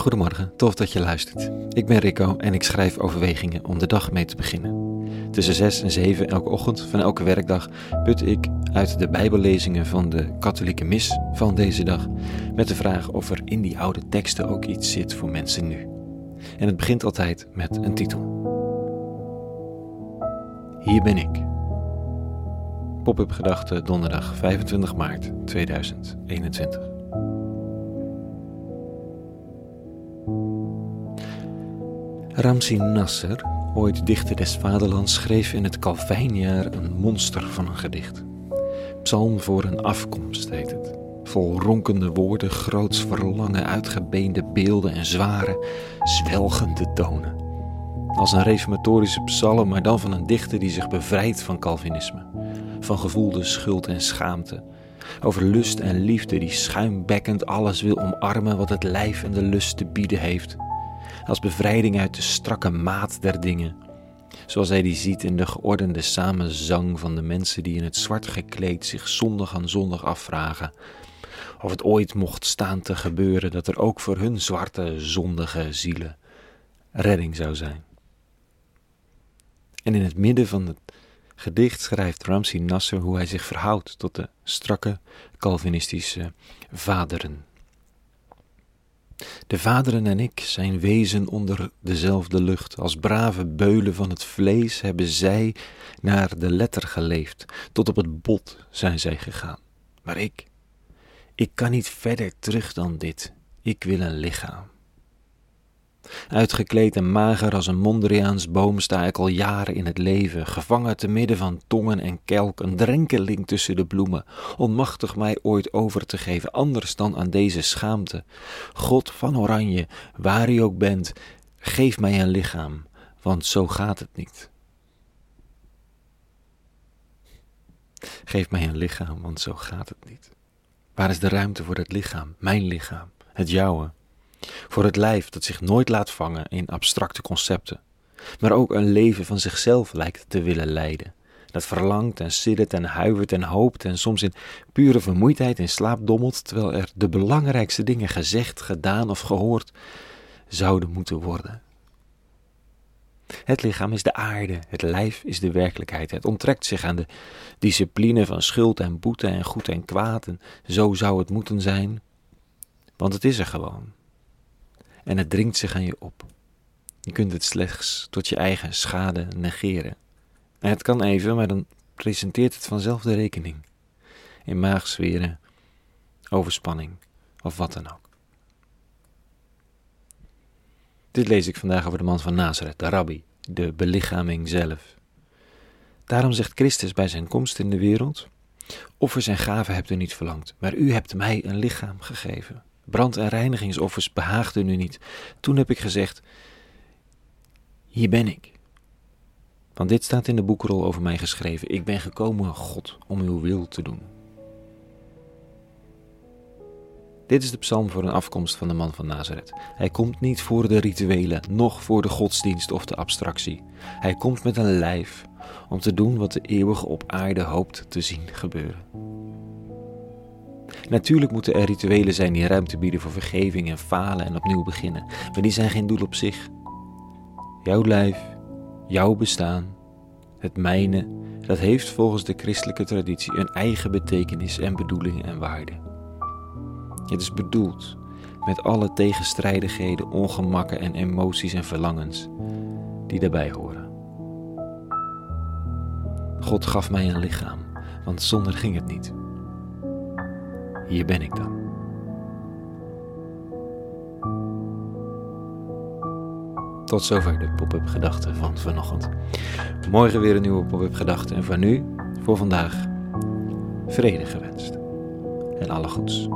Goedemorgen, tof dat je luistert. Ik ben Rico en ik schrijf overwegingen om de dag mee te beginnen. Tussen 6 en 7 elke ochtend van elke werkdag put ik uit de Bijbellezingen van de katholieke mis van deze dag met de vraag of er in die oude teksten ook iets zit voor mensen nu. En het begint altijd met een titel. Hier ben ik. Pop-up gedachte donderdag 25 maart 2021. Ramsi Nasser, ooit dichter des vaderlands, schreef in het Calvijnjaar een monster van een gedicht. Psalm voor een afkomst heet het. Vol ronkende woorden, groots verlangen, uitgebeende beelden en zware, zwelgende tonen. Als een reformatorische psalm, maar dan van een dichter die zich bevrijdt van Calvinisme. Van gevoelde schuld en schaamte. Over lust en liefde die schuimbekkend alles wil omarmen wat het lijf en de lust te bieden heeft als bevrijding uit de strakke maat der dingen. Zoals hij die ziet in de geordende samenzang van de mensen die in het zwart gekleed zich zondag aan zondag afvragen of het ooit mocht staan te gebeuren dat er ook voor hun zwarte, zondige zielen redding zou zijn. En in het midden van het gedicht schrijft Ramsey Nasser hoe hij zich verhoudt tot de strakke Calvinistische vaderen de vaderen en ik zijn wezen onder dezelfde lucht. Als brave beulen van het vlees hebben zij naar de letter geleefd. Tot op het bot zijn zij gegaan. Maar ik, ik kan niet verder terug dan dit. Ik wil een lichaam. Uitgekleed en mager als een Mondriaans boom sta ik al jaren in het leven, gevangen te midden van tongen en kelk, een drenkeling tussen de bloemen, onmachtig mij ooit over te geven, anders dan aan deze schaamte. God van Oranje, waar u ook bent, geef mij een lichaam, want zo gaat het niet. Geef mij een lichaam, want zo gaat het niet. Waar is de ruimte voor het lichaam, mijn lichaam, het jouwe? Voor het lijf dat zich nooit laat vangen in abstracte concepten, maar ook een leven van zichzelf lijkt te willen leiden. Dat verlangt en siddert en huivert en hoopt en soms in pure vermoeidheid in slaap dommelt, terwijl er de belangrijkste dingen gezegd, gedaan of gehoord zouden moeten worden. Het lichaam is de aarde, het lijf is de werkelijkheid. Het onttrekt zich aan de discipline van schuld en boete en goed en kwaad. En zo zou het moeten zijn, want het is er gewoon en het dringt zich aan je op. Je kunt het slechts tot je eigen schade negeren. En het kan even, maar dan presenteert het vanzelf de rekening. In maagzweren, overspanning of wat dan ook. Dit lees ik vandaag over de man van Nazareth, de rabbi, de belichaming zelf. Daarom zegt Christus bij zijn komst in de wereld: Offers en gaven hebt u niet verlangd, maar u hebt mij een lichaam gegeven. Brand- en reinigingsoffers behaagden u niet. Toen heb ik gezegd: Hier ben ik. Want dit staat in de boekrol over mij geschreven. Ik ben gekomen, God, om uw wil te doen. Dit is de psalm voor een afkomst van de man van Nazareth. Hij komt niet voor de rituelen, noch voor de godsdienst of de abstractie. Hij komt met een lijf om te doen wat de eeuwige op aarde hoopt te zien gebeuren. Natuurlijk moeten er rituelen zijn die ruimte bieden voor vergeving en falen en opnieuw beginnen, maar die zijn geen doel op zich. Jouw lijf, jouw bestaan, het mijne, dat heeft volgens de christelijke traditie een eigen betekenis en bedoeling en waarde. Het is bedoeld met alle tegenstrijdigheden, ongemakken en emoties en verlangens die daarbij horen. God gaf mij een lichaam, want zonder ging het niet. Hier ben ik dan. Tot zover de pop-up gedachten van vanochtend. Morgen weer een nieuwe pop-up gedachte en voor nu, voor vandaag, vrede gewenst en alle goeds.